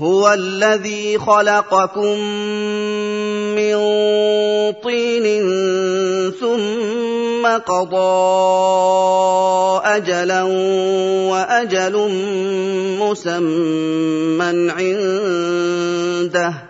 هو الذي خلقكم من طين ثم قضى أجلا وأجل مسمى عنده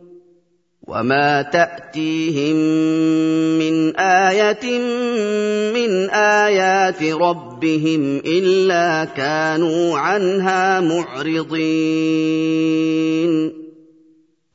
وما تاتيهم من إيه من ايات ربهم الا كانوا عنها معرضين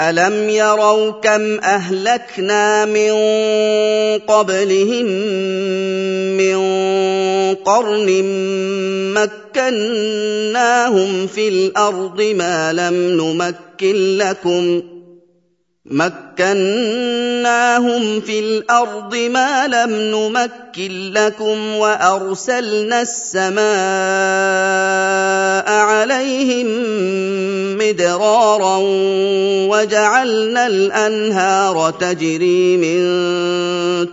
الم يروا كم اهلكنا من قبلهم من قرن مكناهم في الأرض ما لم نمكن لكم مكناهم في الأرض ما لم نمكن لكم وأرسلنا السماء عليهم مدرارا وجعلنا الأنهار تجري من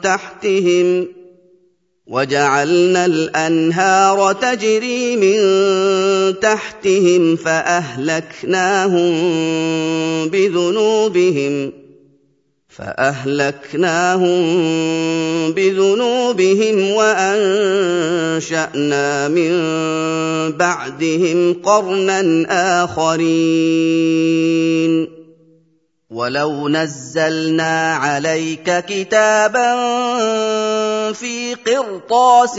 تحتهم وجعلنا الأنهار تجري من تحتهم فأهلكناهم بذنوبهم فأهلكناهم بذنوبهم وأنشأنا من بعدهم قرنا آخرين. ولو نزلنا عليك كتابا في قرطاس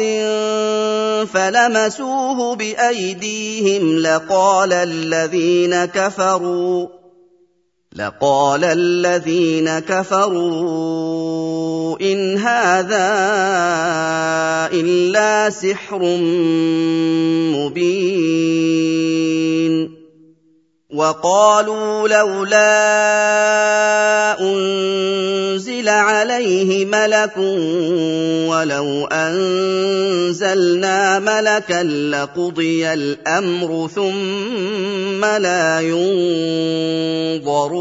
فلمسوه بأيديهم لقال الذين كفروا لقال الذين كفروا إن هذا إلا سحر مبين. وقالوا لولا أنزل عليه ملك ولو أنزلنا ملكا لقضي الأمر ثم لا ينظرون.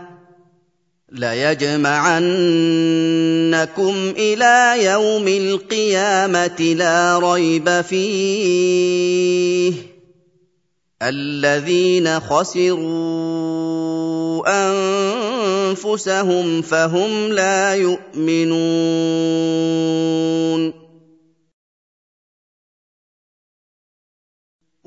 ليجمعنكم إلى يوم القيامه لا ريب فيه الذين خسروا انفسهم فهم لا يؤمنون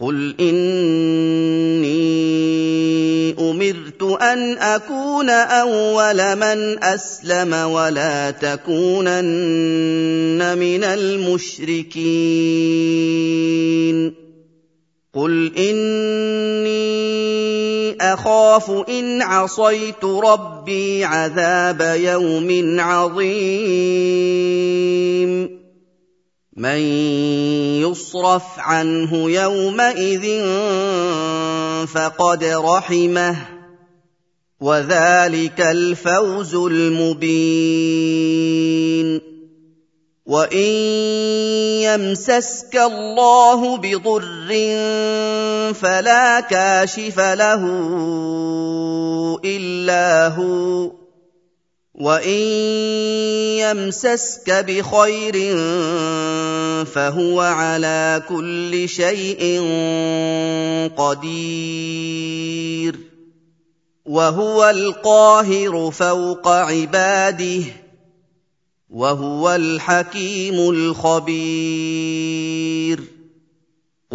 قل اني امرت ان اكون اول من اسلم ولا تكونن من المشركين قل اني اخاف ان عصيت ربي عذاب يوم عظيم من يصرف عنه يومئذ فقد رحمه وذلك الفوز المبين وان يمسسك الله بضر فلا كاشف له الا هو وان يمسسك بخير فهو على كل شيء قدير وهو القاهر فوق عباده وهو الحكيم الخبير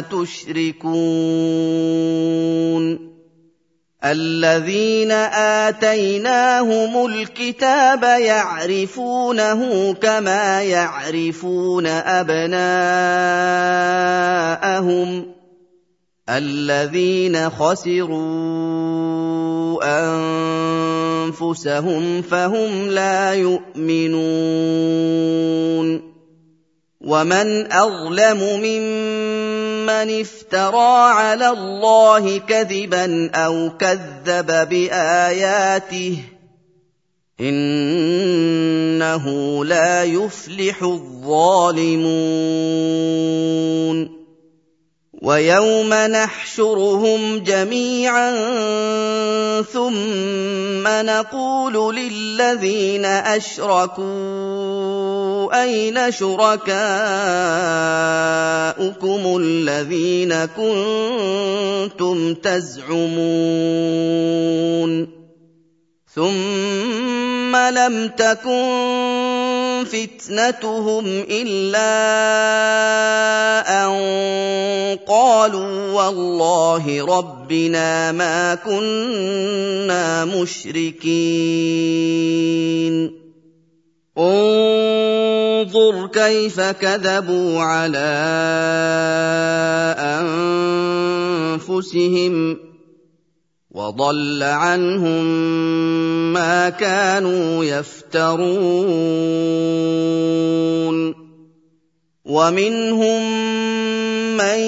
تشركون الذين آتيناهم الكتاب يعرفونه كما يعرفون أبناءهم الذين خسروا أنفسهم فهم لا يؤمنون ومن أظلم ممن افترى على الله كذبا أو كذب باياته انه لا يفلح الظالمون ويوم نحشرهم جميعا ثم نقول للذين اشركوا أين شركاؤكم الذين كنتم تزعمون ثم لم تكن فتنتهم إلا أن قالوا والله ربنا ما كنا مشركين انظر كيف كذبوا على أنفسهم وضل عنهم ما كانوا يفترون. ومنهم من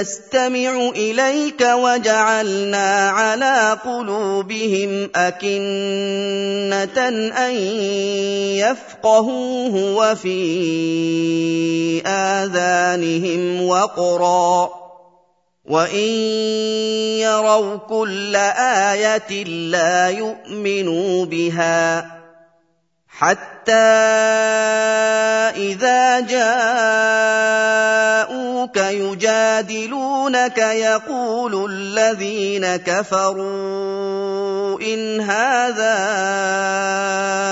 يستمع إليك وجعلنا على قلوبهم أكنة أن يفقهوه وفي آذانهم وقرا وإن يروا كل آية لا يؤمنوا بها حتى إذا جاءوك يجادلونك يقول الذين كفروا إن هذا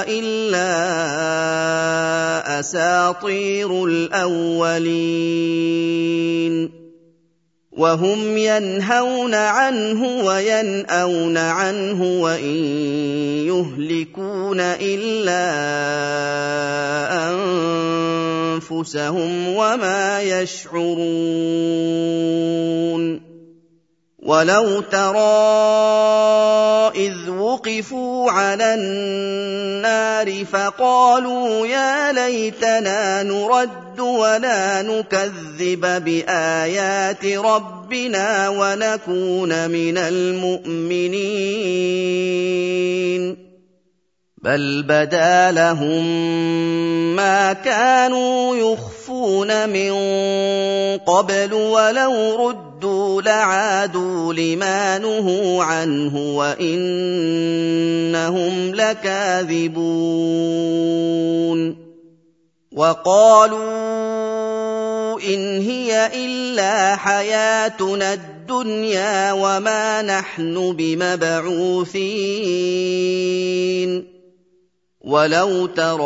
إلا أساطير الأولين. وهم ينهون عنه وينأون عنه وإن يهلكون إلا أنفسهم وما يشعرون ولو ترى اذ وقفوا على النار فقالوا يا ليتنا نرد ولا نكذب بايات ربنا ونكون من المؤمنين بل بدا لهم ما كانوا يخفون من قبل ولو ردوا لعادوا لما نهوا عنه وانهم لكاذبون وقالوا ان هي الا حياتنا الدنيا وما نحن بمبعوثين ولو ترى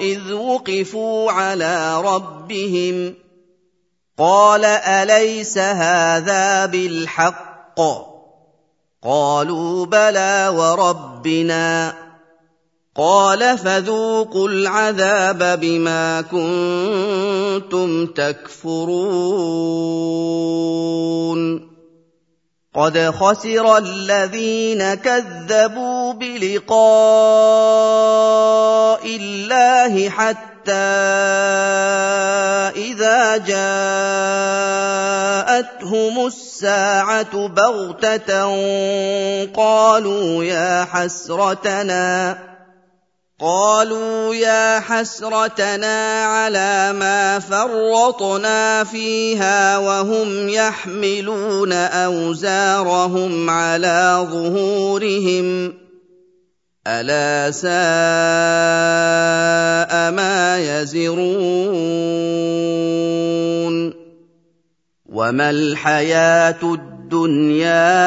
اذ وقفوا على ربهم قال أليس هذا بالحق؟ قالوا بلى وربنا. قال فذوقوا العذاب بما كنتم تكفرون. قد خسر الذين كذبوا بلقاء الله حتى إذا جاءتهم الساعة بغتة قالوا يا حسرتنا قالوا يا حسرتنا على ما فرطنا فيها وهم يحملون أوزارهم على ظهورهم. ألا ساء ما يزرون وما الحياة الدنيا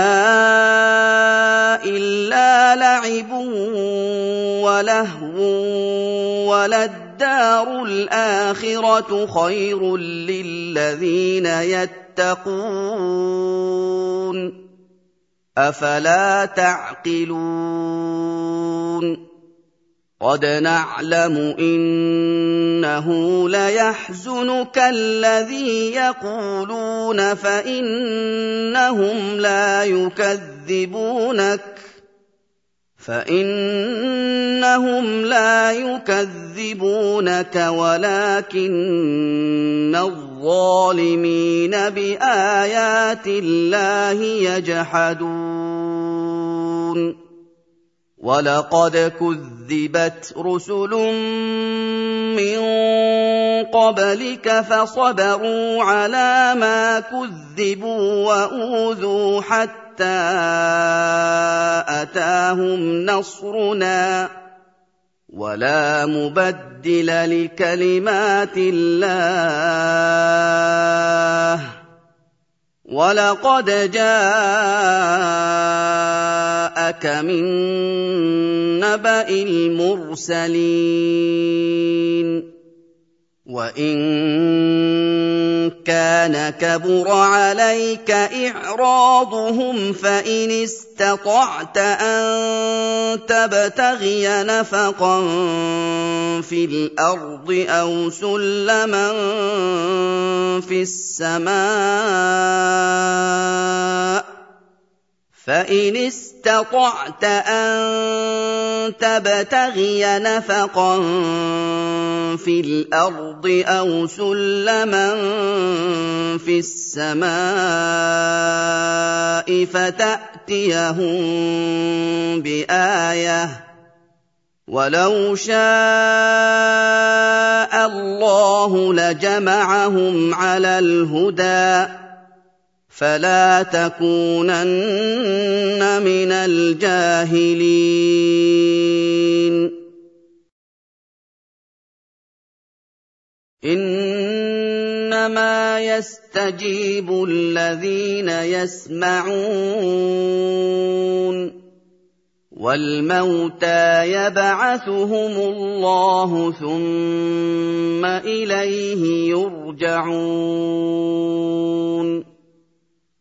إلا لعب ولهو وللدار الآخرة خير للذين يتقون أفلا تعقلون قد نعلم إنه ليحزنك الذي يقولون فإنهم لا يكذبونك فإنهم لا يكذبونك ولكن الظالمين بايات الله يجحدون ولقد كذبت رسل من قبلك فصبروا على ما كذبوا واوذوا حتى حتى اتاهم نصرنا ولا مبدل لكلمات الله. ولقد جاءك من نبأ المرسلين. وان كان كبر عليك اعراضهم فان استطعت ان تبتغي نفقا في الأرض أو سلما في السماء فان استطعت ان تبتغي نفقا في الأرض أو سلما في السماء فتاتيهم بايه ولو شاء الله لجمعهم على الهدى فلا تكونن من الجاهلين. إنما يستجيب الذين يسمعون والموتى يبعثهم الله ثم إليه يرجعون.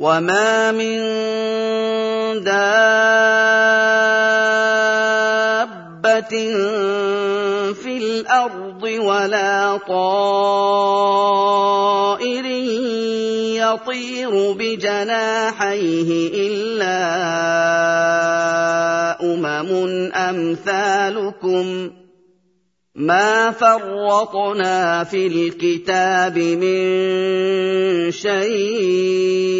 وما من دابه في الأرض ولا طائر يطير بجناحيه الا امم امثالكم ما فرطنا في الكتاب من شيء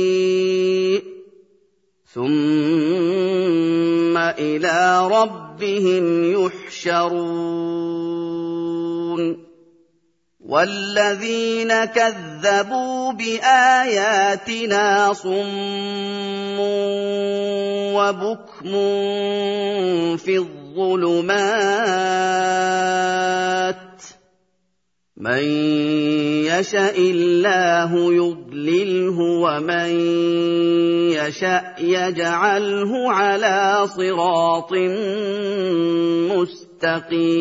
ثم إلى ربهم يحشرون والذين كذبوا باياتنا صم وبكم في الظلمات من يشاء الله يضلله ومن يشاء يجعله على صراط مستقيم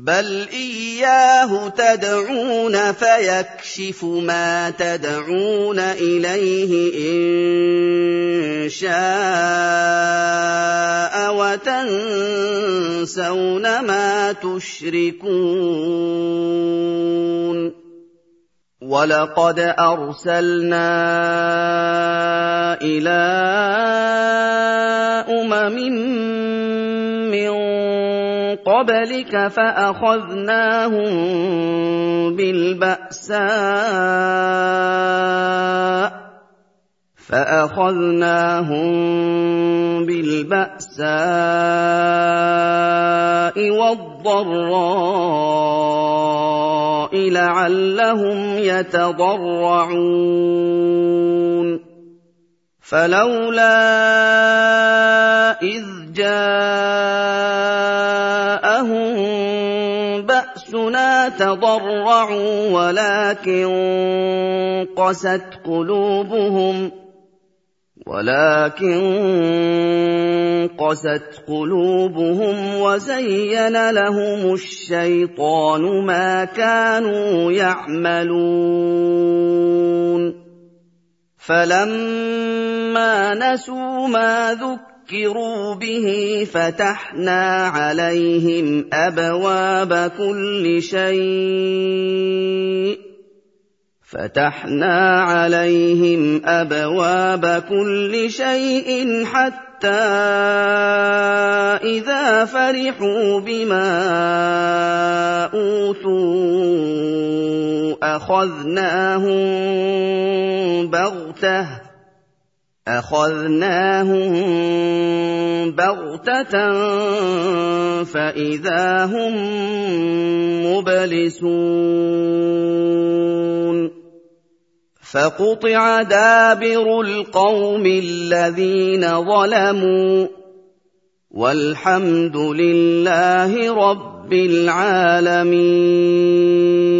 بل اياه تدعون فيكشف ما تدعون اليه ان شاء وتنسون ما تشركون ولقد ارسلنا إلى امم قبلك فأخذناهم بالبأساء فأخذناهم بالبأساء والضراء لعلهم يتضرعون فلولا إذ جاءهم تضرعوا ولكن قست قلوبهم ولكن قست قلوبهم وزين لهم الشيطان ما كانوا يعملون فلما نسوا ما ذكروا به فتحنا عليهم ابواب كل شيء فتحنا عليهم ابواب كل شيء حتى اذا فرحوا بما اوتوا اخذناهم بغته أخذناهم بغتة فإذا هم مبلسون. فقطع دابر القوم الذين ظلموا. والحمد لله رب العالمين.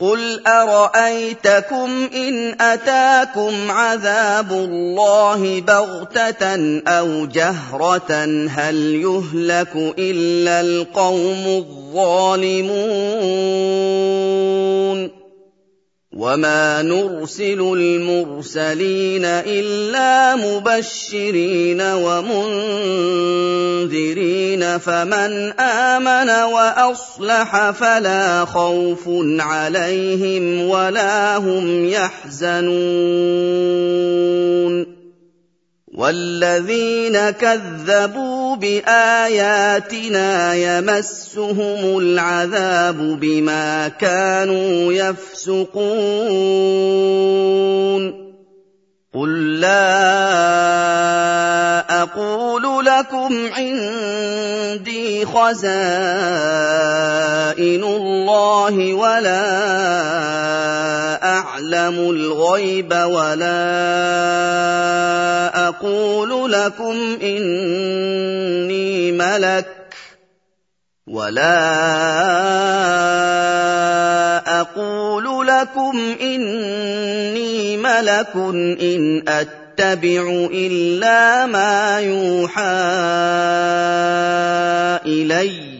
قل ارايتكم ان اتاكم عذاب الله بغته أو جهره هل يهلك الا القوم الظالمون وما نرسل المرسلين الا مبشرين ومنذرين فمن امن واصلح فلا خوف عليهم ولا هم يحزنون والذين كذبوا بآياتنا يمسهم العذاب بما كانوا يفسقون. قل لا أقول لكم عندي خزائن الله ولا اعلم الغيب ولا أقول لكم اني ملك ولا أقول لكم اني ملك إن أتبع إلا ما يوحى إلي.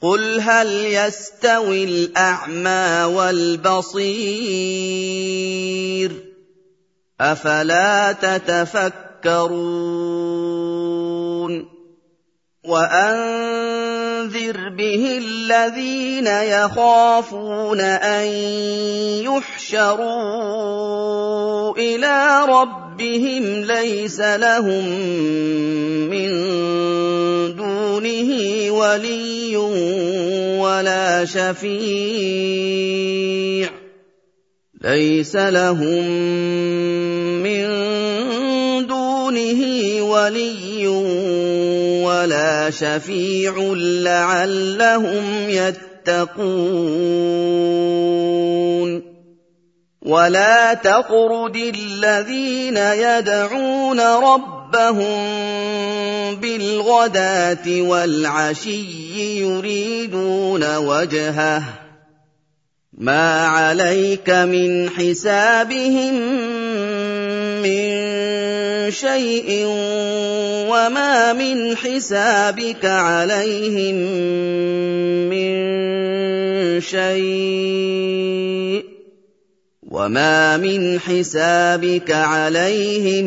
قل هل يستوي الأعمى والبصير؟ أفلا تتفكرون؟ وانذر به الذين يخافون ان يحشروا إلى ربهم ليس لهم من دونه ولي ولا شفيع ليس لهم من دونه ولي ولا شفيع لعلهم يتقون. ولا تطرد الذين يدعون ربهم بالغداة والعشي يريدون وجهه. ما عليك من حسابهم من شيء وما من حسابك عليهم من شيء وما من حسابك عليهم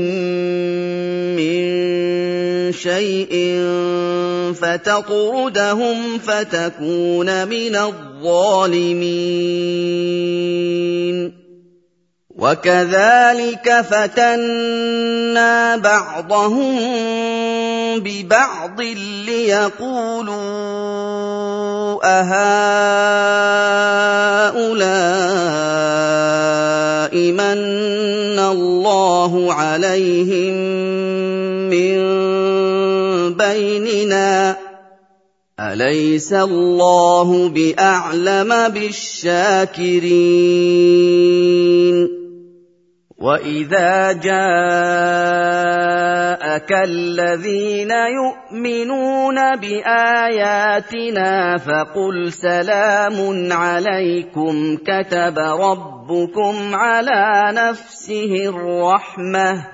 من شيء فتطردهم فتكون من الظالمين وكذلك فتنا بعضهم ببعض ليقولوا أهؤلاء من الله عليهم من بيننا أليس الله بأعلم بالشاكرين واذا جاءك الذين يؤمنون باياتنا فقل سلام عليكم كتب ربكم على نفسه الرحمه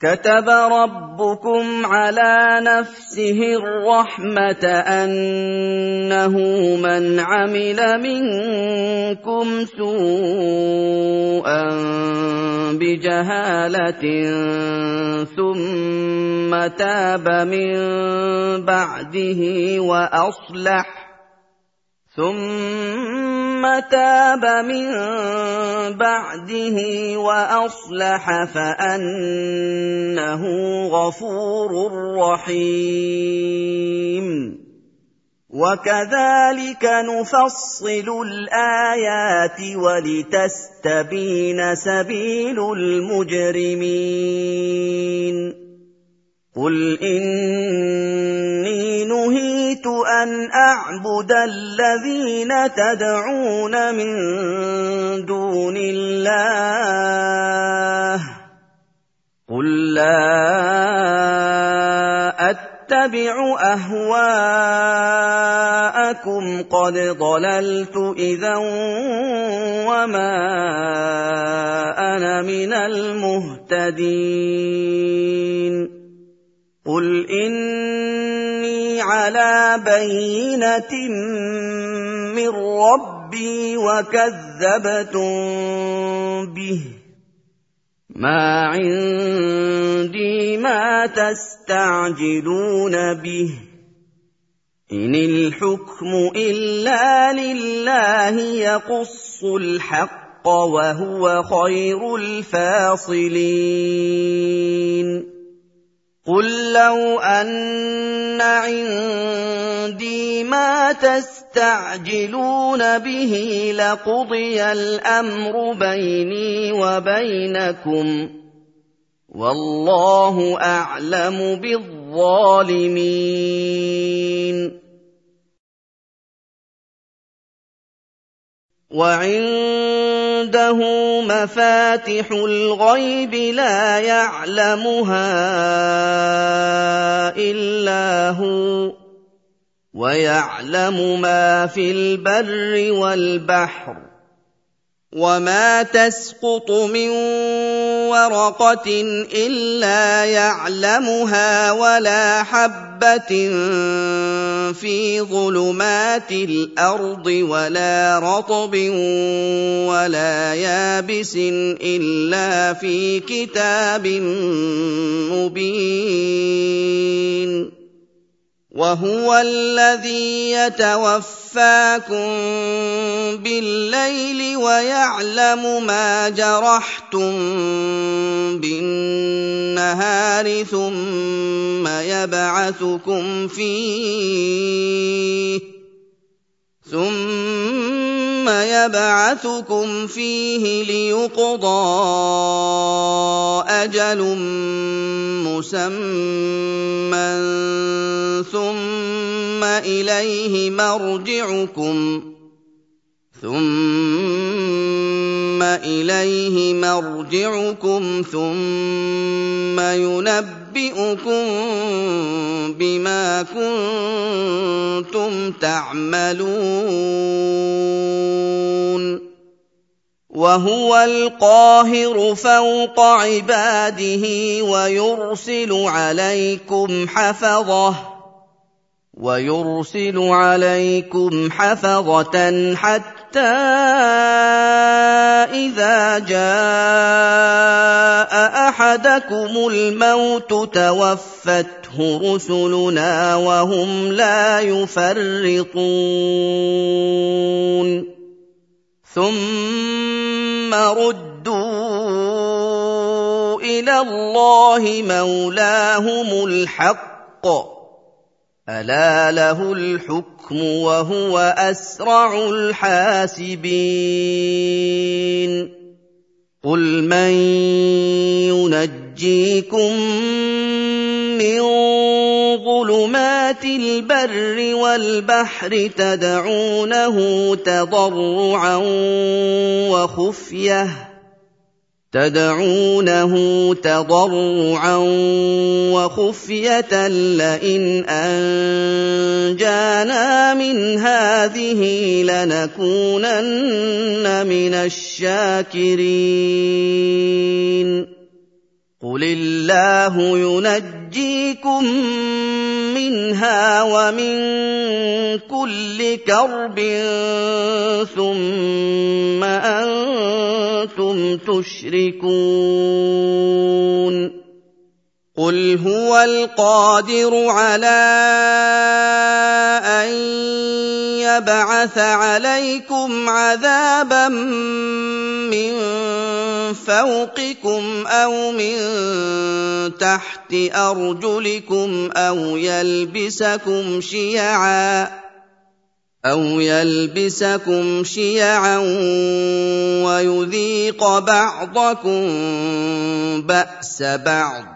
كتب ربكم على نفسه الرحمة أنه من عمل منكم سوءا بجهالة ثم تاب من بعده وأصلح ثم تاب من بعده واصلح فانه غفور رحيم وكذلك نفصل الايات ولتستبين سبيل المجرمين قل اني نهيت ان اعبد الذين تدعون من دون الله قل لا اتبع اهواءكم قد ضللت اذا وما أنا من المهتدين قل اني على بينه من ربي وكذبتم به ما عندي ما تستعجلون به ان الحكم الا لله يقص الحق وهو خير الفاصلين قل لو ان عندي ما تستعجلون به لقضي الامر بيني وبينكم والله اعلم بالظالمين وعنده مفاتح الغيب لا يعلمها إلا هو ويعلم ما في البر والبحر وما تسقط من ورقة إلا يعلمها ولا حبة في ظلمات الأرض ولا رطب ولا يابس إلا في كتاب مبين. وهو الذي يتوفاكم بالليل ويعلم ما جرحتم بالنهار ثم يبعثكم فيه. ثم يبعثكم فيه ليقضى أجل مسمى ثم اليه مرجعكم ثم اليه مرجعكم ثم ينبئكم بما كنتم تعملون وهو القاهر فوق عباده ويرسل عليكم حفظه ويرسل عليكم حفظه حتى اذا جاء احدكم الموت توفته رسلنا وهم لا يفرطون ثم ردوا إلى الله مولاهم الحق الا له الحكم وهو اسرع الحاسبين قل من ينجيكم من ظلمات البر والبحر تدعونه تضرعا وخفيه تدعونه تضرعا وخفية لئن أنجانا من هذه لنكونن من الشاكرين. قل الله ينجيكم منها ومن كل كرب ثم أنتم تشركون قل هو القادر على ان يبعث عليكم عذابا من فوقكم أو من تحت أرجلكم أو يلبسكم شيعا أو يلبسكم شيعا ويذيق بعضكم بأس بعض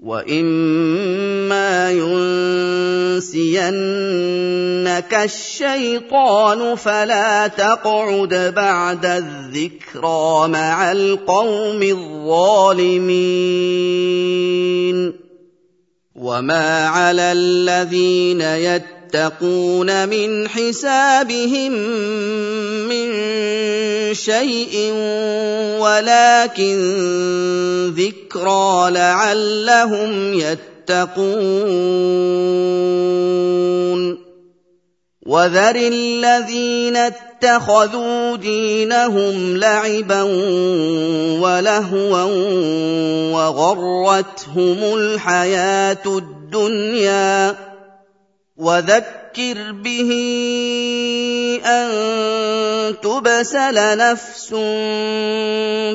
واما ينسينك الشيطان فلا تقعد بعد الذكرى مع القوم الظالمين وما على الذين يتقون من حسابهم من شيء ولكن ذكرى لعلهم يتقون وذر الذين اتخذوا دينهم لعبا ولهوا وغرتهم الحياة الدنيا وذكر به أن تبسل نفس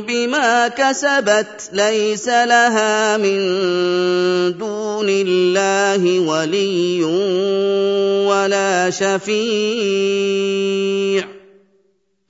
بما كسبت ليس لها من دون الله ولي ولا شفيع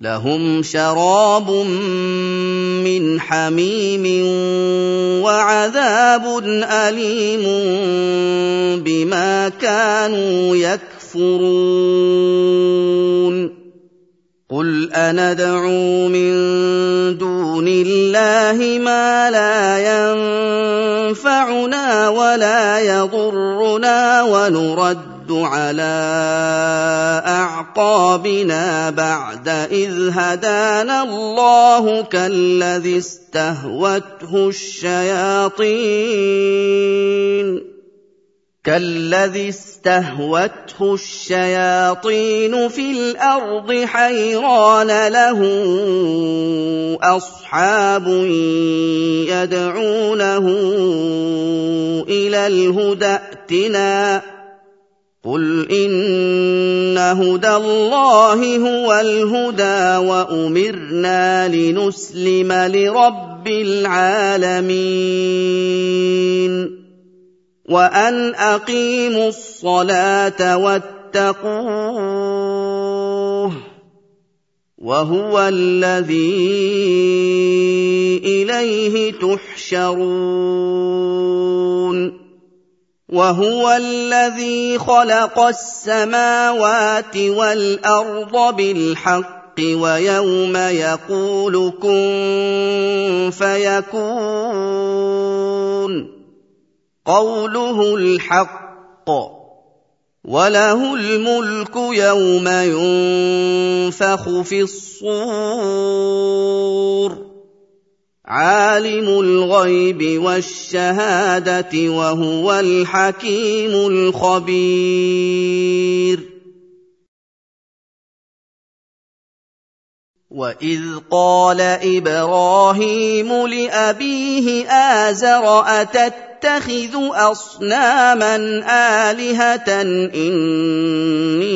لهم شراب من حميم وعذاب أليم بما كانوا يكفرون. قل أندعو من دون الله ما لا ينفعنا ولا يضرنا ونرد نرد على أعقابنا بعد إذ هدانا الله كالذي استهوته الشياطين. كالذي استهوته الشياطين في الأرض حيران له أصحاب يدعونه إلى الهدى ائتنا قل ان هدى الله هو الهدى وامرنا لنسلم لرب العالمين وان اقيموا الصلاه واتقوه وهو الذي اليه تحشرون وهو الذي خلق السماوات والأرض بالحق ويوم يقول كن فيكون قوله الحق وله الملك يوم ينفخ في الصور عالم الغيب والشهادة وهو الحكيم الخبير. واذ قال إبراهيم لابيه ازر اتتخذ أصناما آلهة إني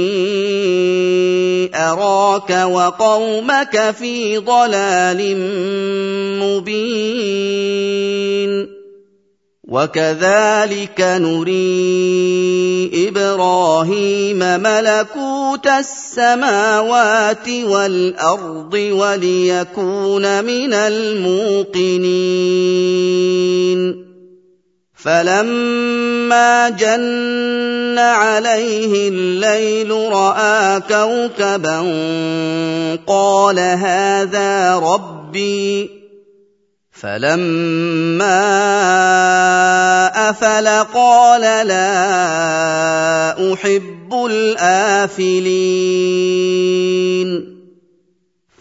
أراك وقومك في ضلال مبين. وكذلك نري إبراهيم ملكوت السماوات والأرض وليكون من الموقنين. فلما جن عليه الليل راى كوكبا قال هذا ربي فلما افل قال لا احب الافلين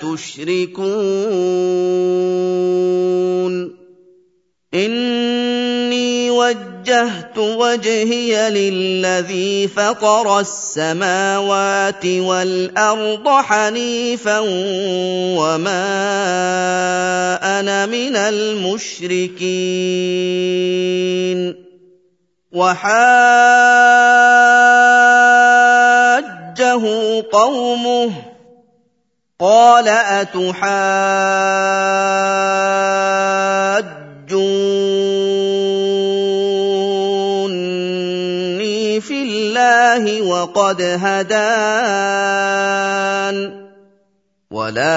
تشركون إني وجه وجهت وجهي للذي فطر السماوات والأرض حنيفا وما أنا من المشركين وحاجه قومه قال اتحاجون الله وقد هدان ولا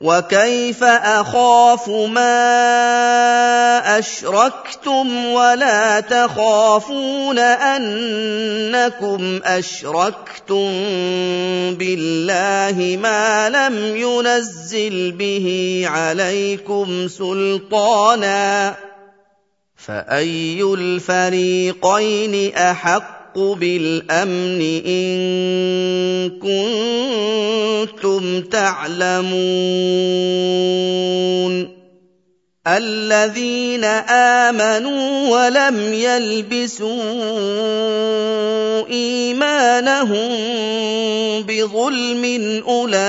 وكيف اخاف ما اشركتم ولا تخافون انكم اشركتم بالله ما لم ينزل به عليكم سلطانا فاي الفريقين احق احق بالأمن إن كنتم تعلمون الذين آمنوا ولم يلبسوا إيمانهم بظلم أولئك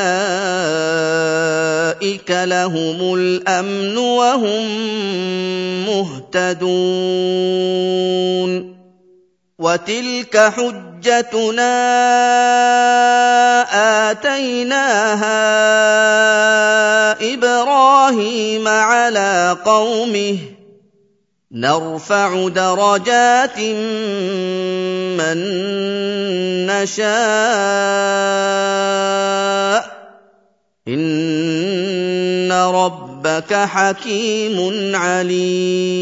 لهم الأمن وهم مهتدون وتلك حجتنا آتيناها إبراهيم على قومه. نرفع درجات من نشاء. إن ربك حكيم عليم.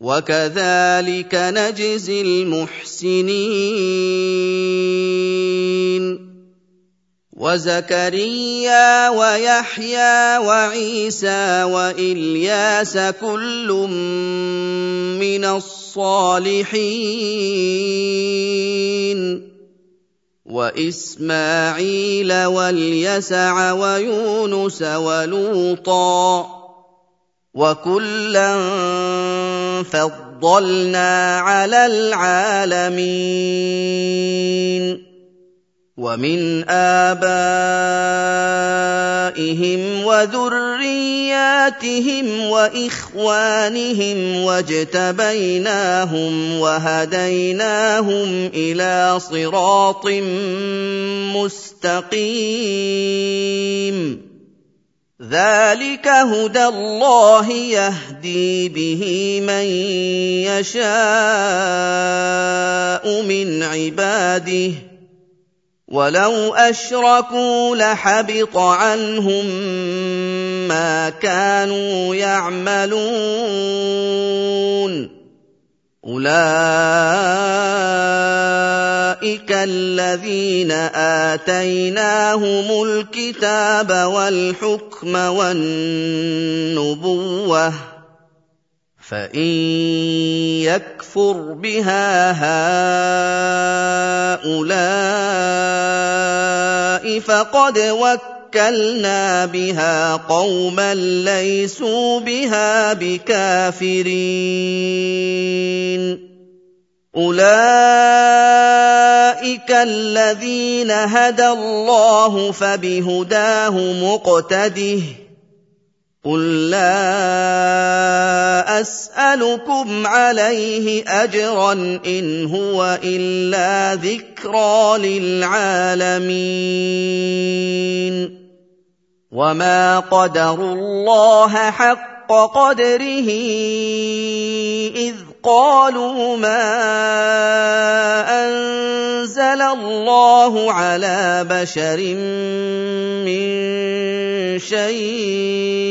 وكذلك نجزي المحسنين. وزكريا ويحيى وعيسى وإلياس كل من الصالحين. وإسماعيل واليسع ويونس ولوطا وكلا فضلنا على العالمين ومن ابائهم وذرياتهم واخوانهم واجتبيناهم وهديناهم إلى صراط مستقيم ذلك هدى الله يهدي به من يشاء من عباده ولو اشركوا لحبط عنهم ما كانوا يعملون اولئك الذين اتيناهم الكتاب والحكم والنبوه فان يكفر بها هؤلاء فقد وكلنا بها قوما ليسوا بها بكافرين. أولئك الذين هدى الله فبهداه مقتده قل لا أسألكم عليه أجرا إن هو إلا ذكرى للعالمين. وما قدروا الله حق قدره اذ قالوا ما انزل الله على بشر من شيء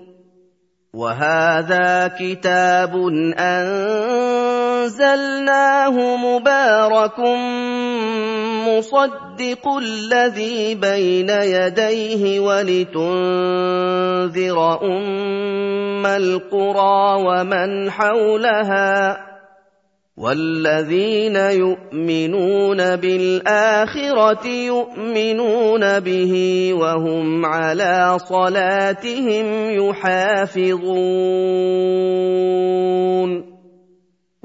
وهذا كتاب أنزلناه مبارك مصدق الذي بين يديه ولتنذر أم القرى ومن حولها والذين يؤمنون بالآخرة يؤمنون به وهم على صلاتهم يحافظون.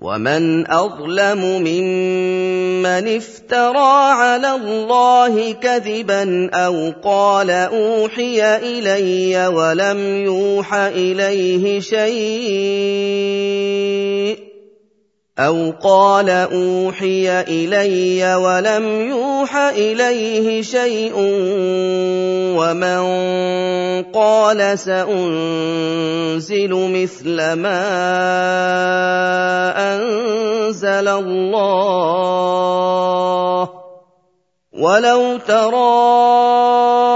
ومن أظلم ممن افترى على الله كذبا أو قال أوحي إلي ولم يوح إليه شيء أو قال أوحي إلي ولم يوح إليه شيء ومن قال سأنزل مثل ما أنزل الله ولو ترى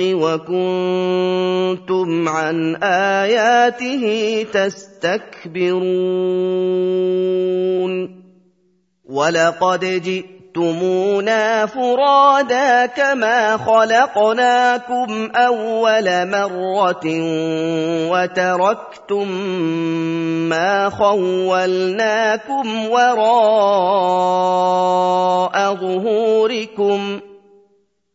وكنتم عن آياته تستكبرون. ولقد جئت جئتمونا فرادا كما خلقناكم أول مرة وتركتم ما خولناكم وراء ظهوركم.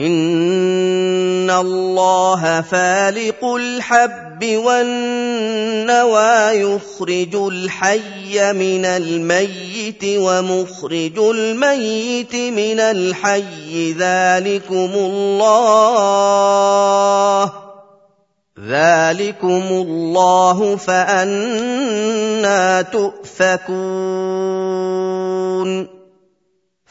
ان الله فالق الحب والنوى يخرج الحي من الميت ومخرج الميت من الحي ذلكم الله ذلكم الله فانا تؤفكون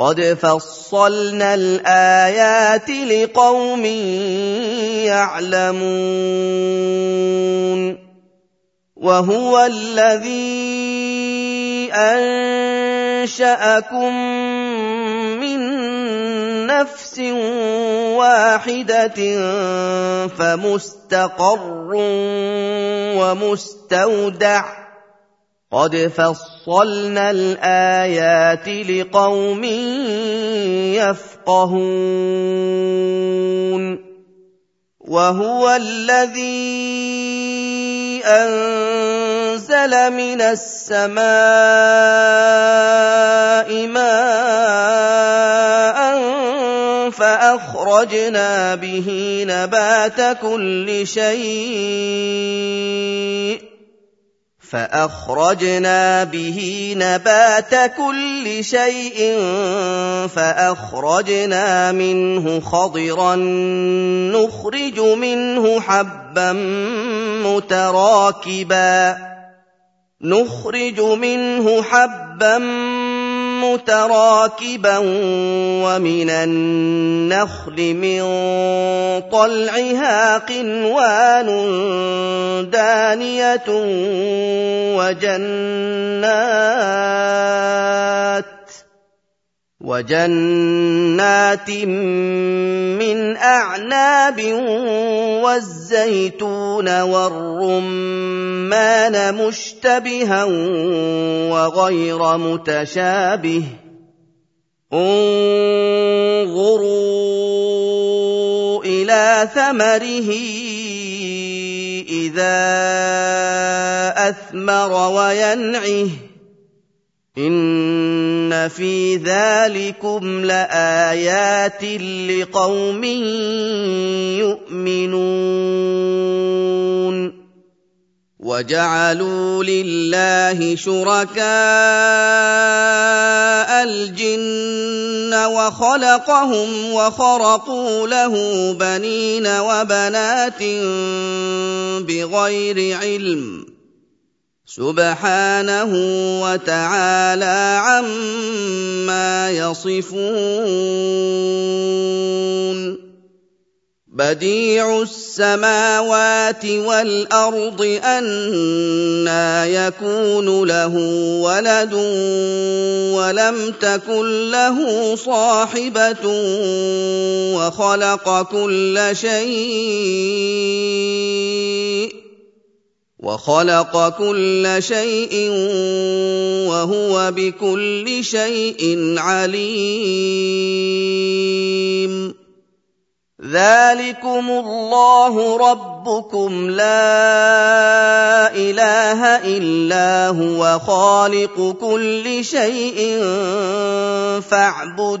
قد فصلنا الايات لقوم يعلمون وهو الذي انشاكم من نفس واحدة فمستقر ومستودع قد فصلنا الايات لقوم يفقهون وهو الذي انزل من السماء ماء فاخرجنا به نبات كل شيء فأخرجنا به نبات كل شيء فأخرجنا منه خضرا نخرج منه حبا متراكبا نخرج منه حبا متراكبا ومن النخل من طلعها قنوان دانية وجنات وجنات من أعناب والزيتون والرمان مشتبها وغير متشابه انظروا إلى ثمره إذا أثمر وينعه ان في ذلكم لايات لقوم يؤمنون وجعلوا لله شركاء الجن وخلقهم وخرقوا له بنين وبنات بغير علم سبحانه وتعالى عما يصفون. بديع السماوات والأرض انى يكون له ولد ولم تكن له صاحبة وخلق كل شيء. وخلق كل شيء وهو بكل شيء عليم. ذلكم الله ربكم لا إله إلا هو خالق كل شيء فاعبدوه.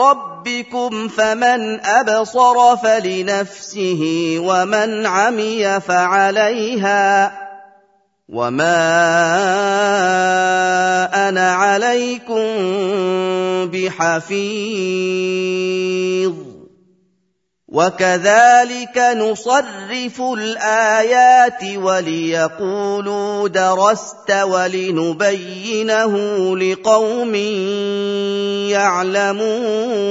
ربكم فمن أبصر فلنفسه ومن عمي فعليها وما أنا عليكم بحفيظ وكذلك نصرف الايات وليقولوا درست ولنبينه لقوم يعلمون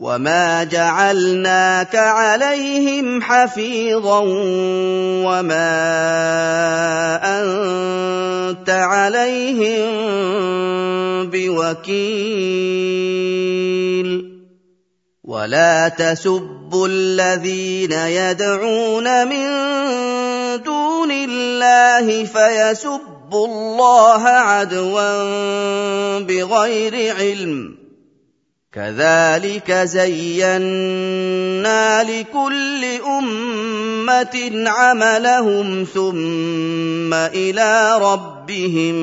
وما جعلناك عليهم حفيظا وما انت عليهم بوكيل ولا تسبوا الذين يدعون من دون الله فيسبوا الله عدوا بغير علم كذلك زينا لكل أمة عملهم ثم إلى ربهم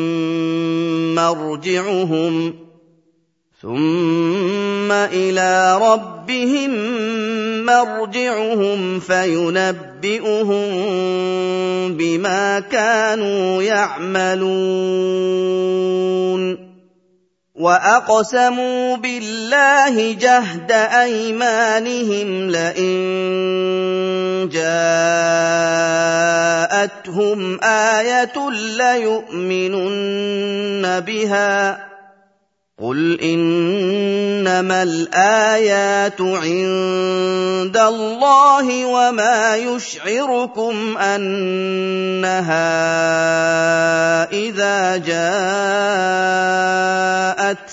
مرجعهم ثم إلى ربهم مرجعهم فينبئهم بما كانوا يعملون واقسموا بالله جهد ايمانهم لئن جاءتهم إيه ليؤمنن بها قل انما الايات عند الله وما يشعركم انها اذا جاءت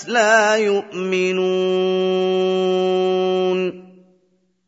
لا يؤمنون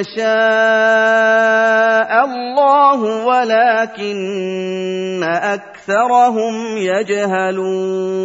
يشاء الله ولكن اكثرهم يجهلون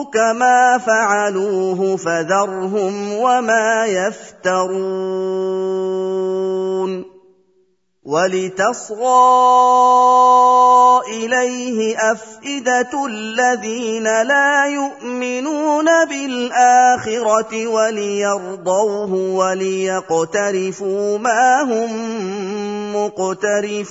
ربك ما فعلوه فذرهم وما يفترون ولتصغى اليه افئده الذين لا يؤمنون بالاخره الاخره وليرضوه وليقترفوا ما هم مقترفون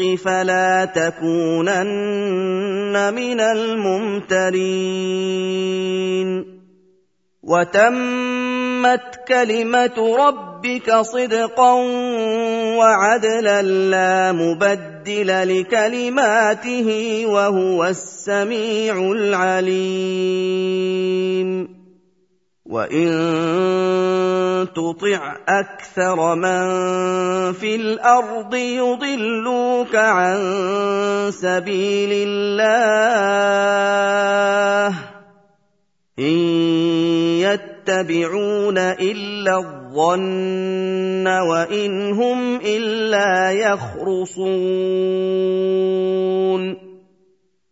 الحق فلا تكونن من الممترين. وتمت كلمة ربك صدقا وعدلا لا مبدل لكلماته وهو السميع العليم. وان تطع أكثر من في الأرض يضلوك عن سبيل الله ان يتبعون الا الظن وان هم الا يخرصون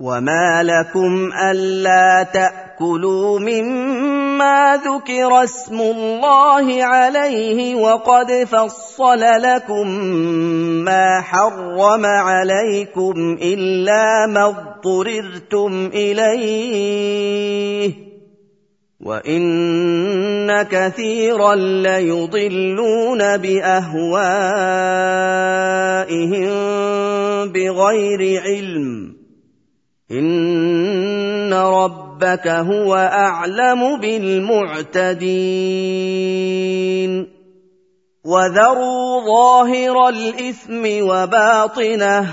وما لكم الا تاكلوا مما ذكر اسم الله عليه وقد فصل لكم ما حرم عليكم الا ما اضطررتم اليه وان كثيرا ليضلون باهوائهم بغير علم ان ربك هو اعلم بالمعتدين وذروا ظاهر الاثم وباطنه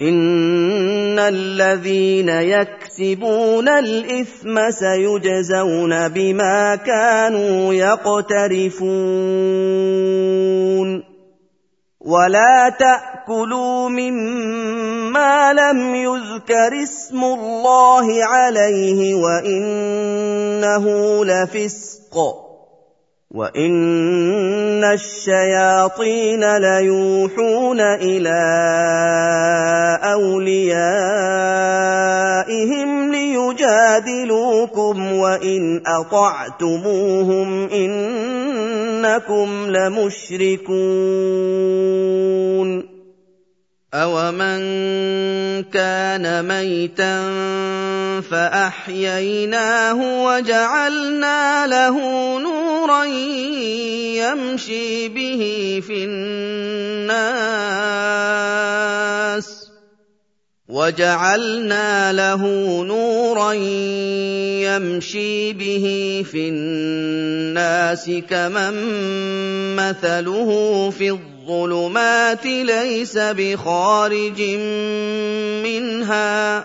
ان الذين يكسبون الاثم سيجزون بما كانوا يقترفون ولا تاكلوا مما لم يذكر اسم الله عليه وانه لفسق وان الشياطين ليوحون إلى اوليائهم ليجادلوكم وان اطعتموهم انكم لمشركون أَوَمَن كَانَ مَيْتًا فَأَحْيَيْنَاهُ وَجَعَلْنَا لَهُ نُورًا يَمْشِي بِهِ فِي النَّاسِ وَجَعَلْنَا لَهُ نُورًا يَمْشِي بِهِ فِي النَّاسِ كَمَن مَّثَلُهُ فِي الظُّلُمَاتِ لَيْسَ بِخَارِجٍ مِّنْهَا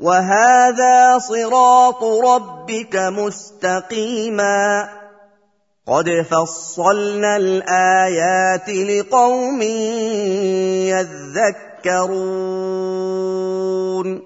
وهذا صراط ربك مستقيما. قد فصلنا الآيات لقوم يذكرون.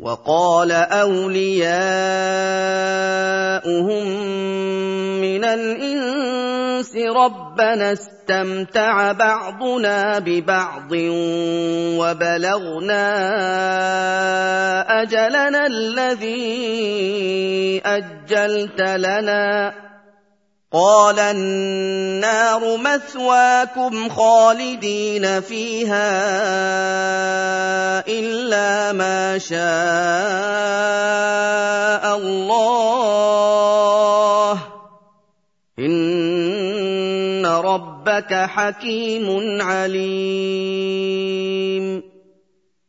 وقال أولياؤهم من الإنس ربنا استمتع بعضنا ببعض وبلغنا أجلنا الذي أجلت لنا قال النار مثواكم خالدين فيها إلا ما شاء الله. إن ربك حكيم عليم.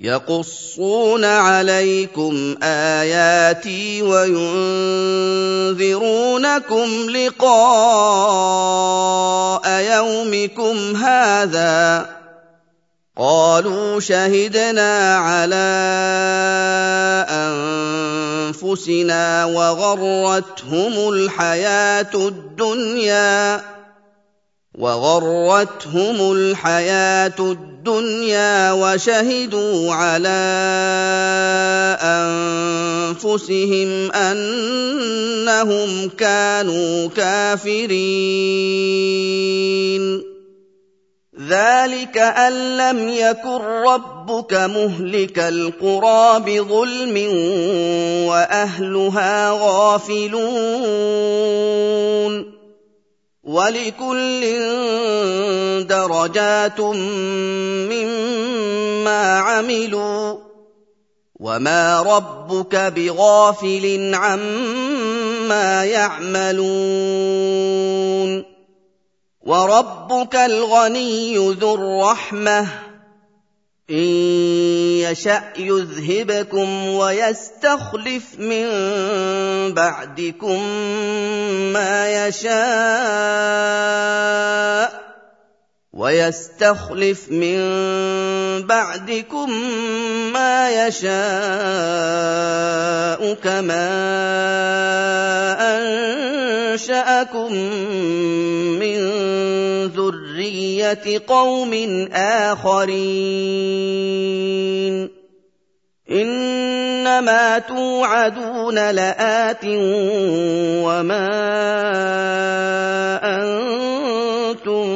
يقصون عليكم آياتي وينذرونكم لقاء يومكم هذا قالوا شهدنا على أنفسنا وغرتهم الحياة الدنيا وغرتهم الحياة الدنيا وشهدوا على أنفسهم أنهم كانوا كافرين. ذلك أن لم يكن ربك مهلك القرى بظلم وأهلها غافلون. ولكل درجات مما عملوا وما ربك بغافل عما يعملون وربك الغني ذو الرحمة ان يشا يذهبكم ويستخلف من بعدكم ما يشاء ويستخلف من بعدكم ما يشاء كما أنشأكم من ذرية قوم آخرين. إنما توعدون لآت وما أنتم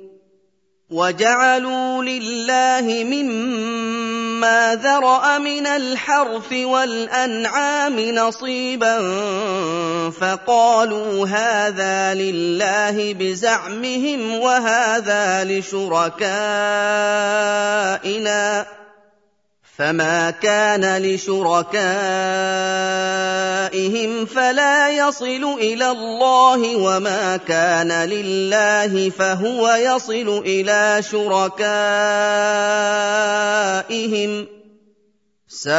وجعلوا لله مما ذرأ من الحرث والأنعام نصيبا فقالوا هذا لله بزعمهم وهذا لشركائنا. فما كان لشركائهم فلا يصل إلى الله وما كان لله فهو يصل إلى شركائهم ساء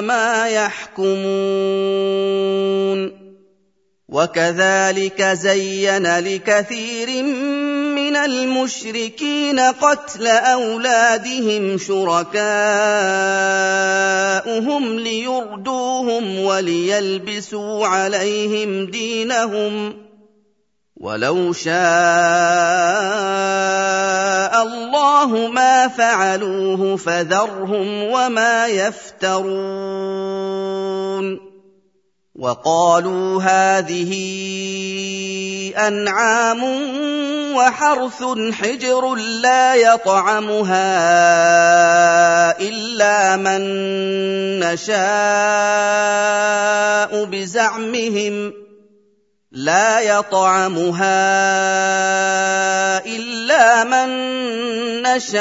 ما يحكمون وكذلك زين لكثير من المشركين قتل أولادهم شركاءهم ليردوهم وليلبسوا عليهم دينهم ولو شاء الله ما فعلوه فذرهم وما يفترون وقالوا هذه أنعام وحرث حجر لا يطعمها إلا من نشاء بزعمهم لا يطعمها إلا من نشاء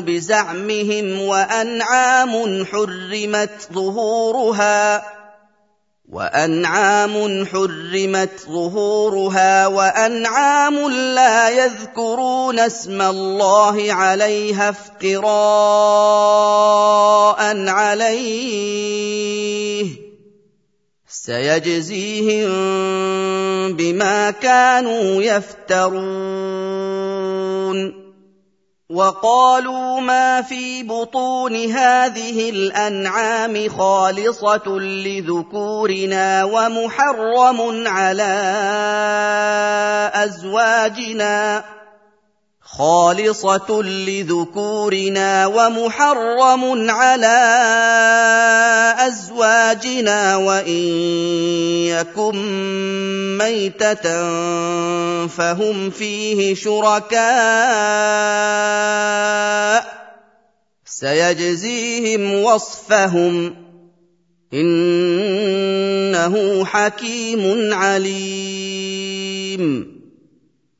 بزعمهم وأنعام حرمت ظهورها وأنعام حرمت ظهورها وأنعام لا يذكرون اسم الله عليها افتراء عليه سيجزيهم بما كانوا يفترون. وقالوا ما في بطون هذه الأنعام خالصة لذكورنا ومحرم على أزواجنا. خالصة لذكورنا ومحرم على أزواجنا وإن يكن ميتة فهم فيه شركاء سيجزيهم وصفهم إنه حكيم عليم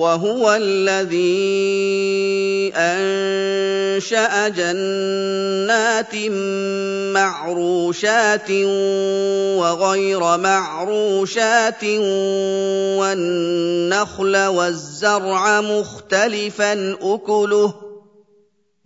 وهو الذي أنشأ جنات معروشات وغير معروشات والنخل والزرع مختلفا أكله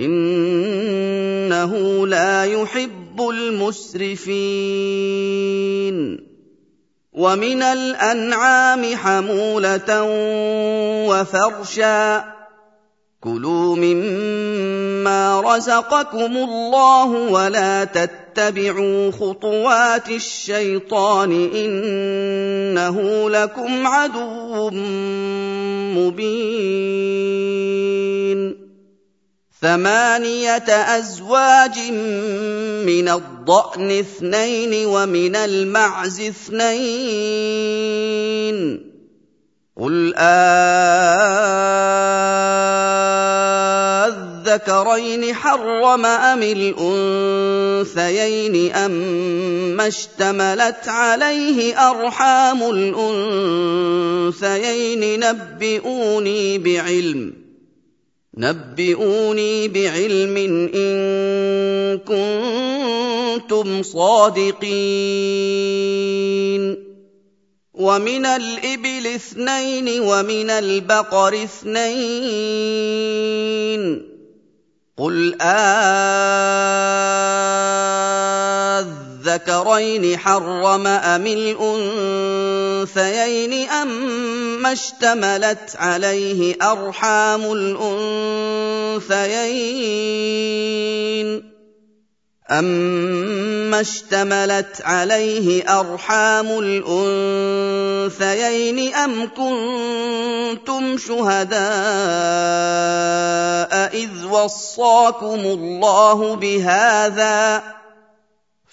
إنه لا يحب المسرفين. ومن الأنعام حمولة وفرشا. كلوا مما رزقكم الله ولا تتبعوا خطوات الشيطان إنه لكم عدو مبين. ثمانية أزواج من الضأن اثنين ومن المعز اثنين. قل أذكرين حرم أم الأنثيين اما اشتملت عليه أرحام الأنثيين نبئوني بعلم. نبئوني بعلم إن كنتم صادقين. ومن الإبل اثنين ومن البقر اثنين. قل آذكرين حرم أم الأنثيين أما اشتملت عليه أرحام الأنثيين أما اشتملت عليه أرحام الأنثيين أم كنتم شهداء إذ وصاكم الله بهذا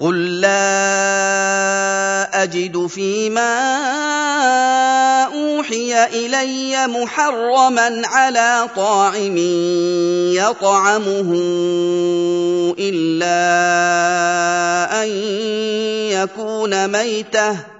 قل لا اجد فيما اوحي الي محرما على طاعم يطعمه الا ان يكون ميته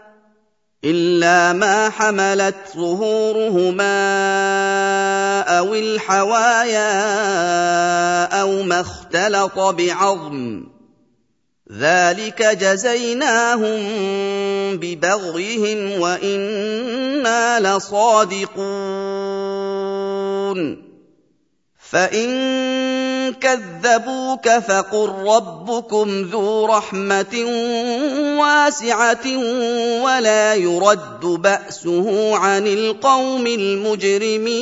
إلا ما حملت ظهورهما أو الحوايا أو ما اختلط بعظم ذلك جزيناهم ببغيهم وإنا لصادقون فإن كذبوك فقل ربكم ذو رحمة واسعة ولا يرد بأسه عن القوم المجرمين.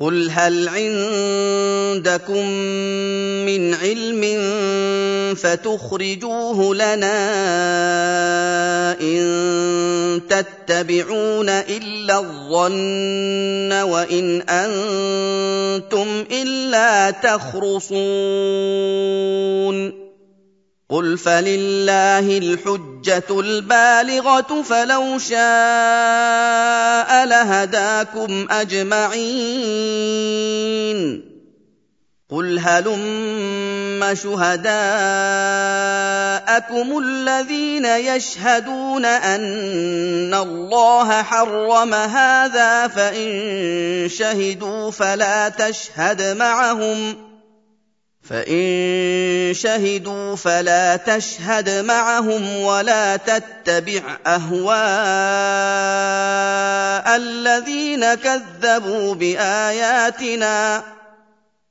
قل هل عندكم من علم فتخرجوه لنا ان تتبعون الا الظن وان أنتم الا تخرصون قل فلله الحجه البالغه فلو شاء لهداكم اجمعين قل هلم شهداءكم الذين يشهدون ان الله حرم هذا فان شهدوا فلا تشهد معهم فان شهدوا فلا تشهد معهم ولا تتبع اهواء الذين كذبوا باياتنا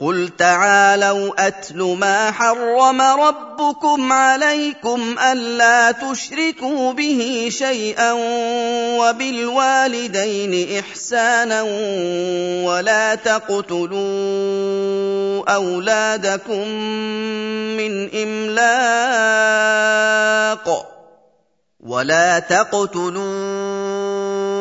قل تعالوا اتل ما حرم ربكم عليكم الا تشركوا به شيئا وبالوالدين احسانا ولا تقتلوا اولادكم من املاق ولا تقتلوا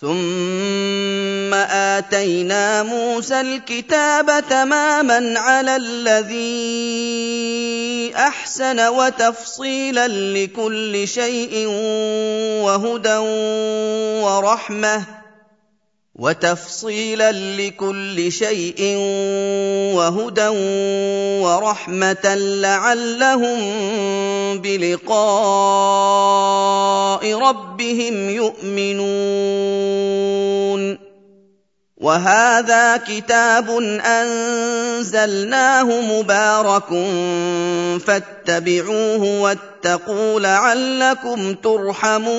ثم اتينا موسى الكتاب تماما على الذي احسن وتفصيلا لكل شيء وهدى ورحمه وتفصيلا لكل شيء وهدى ورحمة لعلهم بلقاء ربهم يؤمنون. وهذا كتاب أنزلناه مبارك فاتبعوه واتقوا لعلكم ترحمون.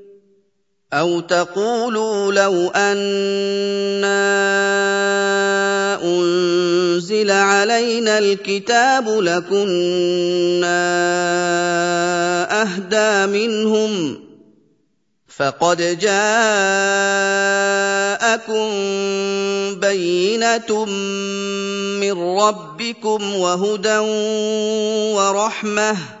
أو تقولوا لو أنا أنزل علينا الكتاب لكنا أهدى منهم فقد جاءكم بينة من ربكم وهدى ورحمة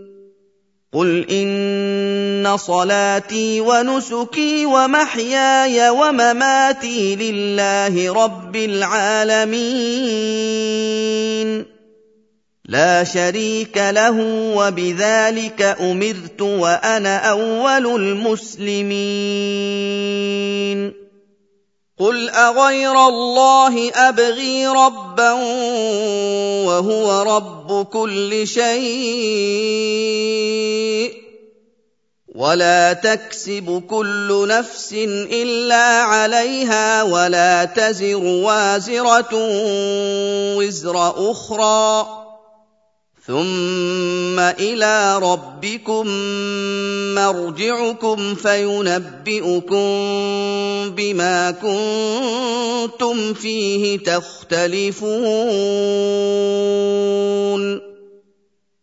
قل ان صلاتي ونسكي ومحياي ومماتي لله رب العالمين. لا شريك له وبذلك امرت وأنا اول المسلمين. قل اغير الله ابغي ربا وهو رب كل شيء ولا تكسب كل نفس الا عليها ولا تزر وازره وزر أخرى ثم إلى ربكم مرجعكم فينبئكم بما كنتم فيه تختلفون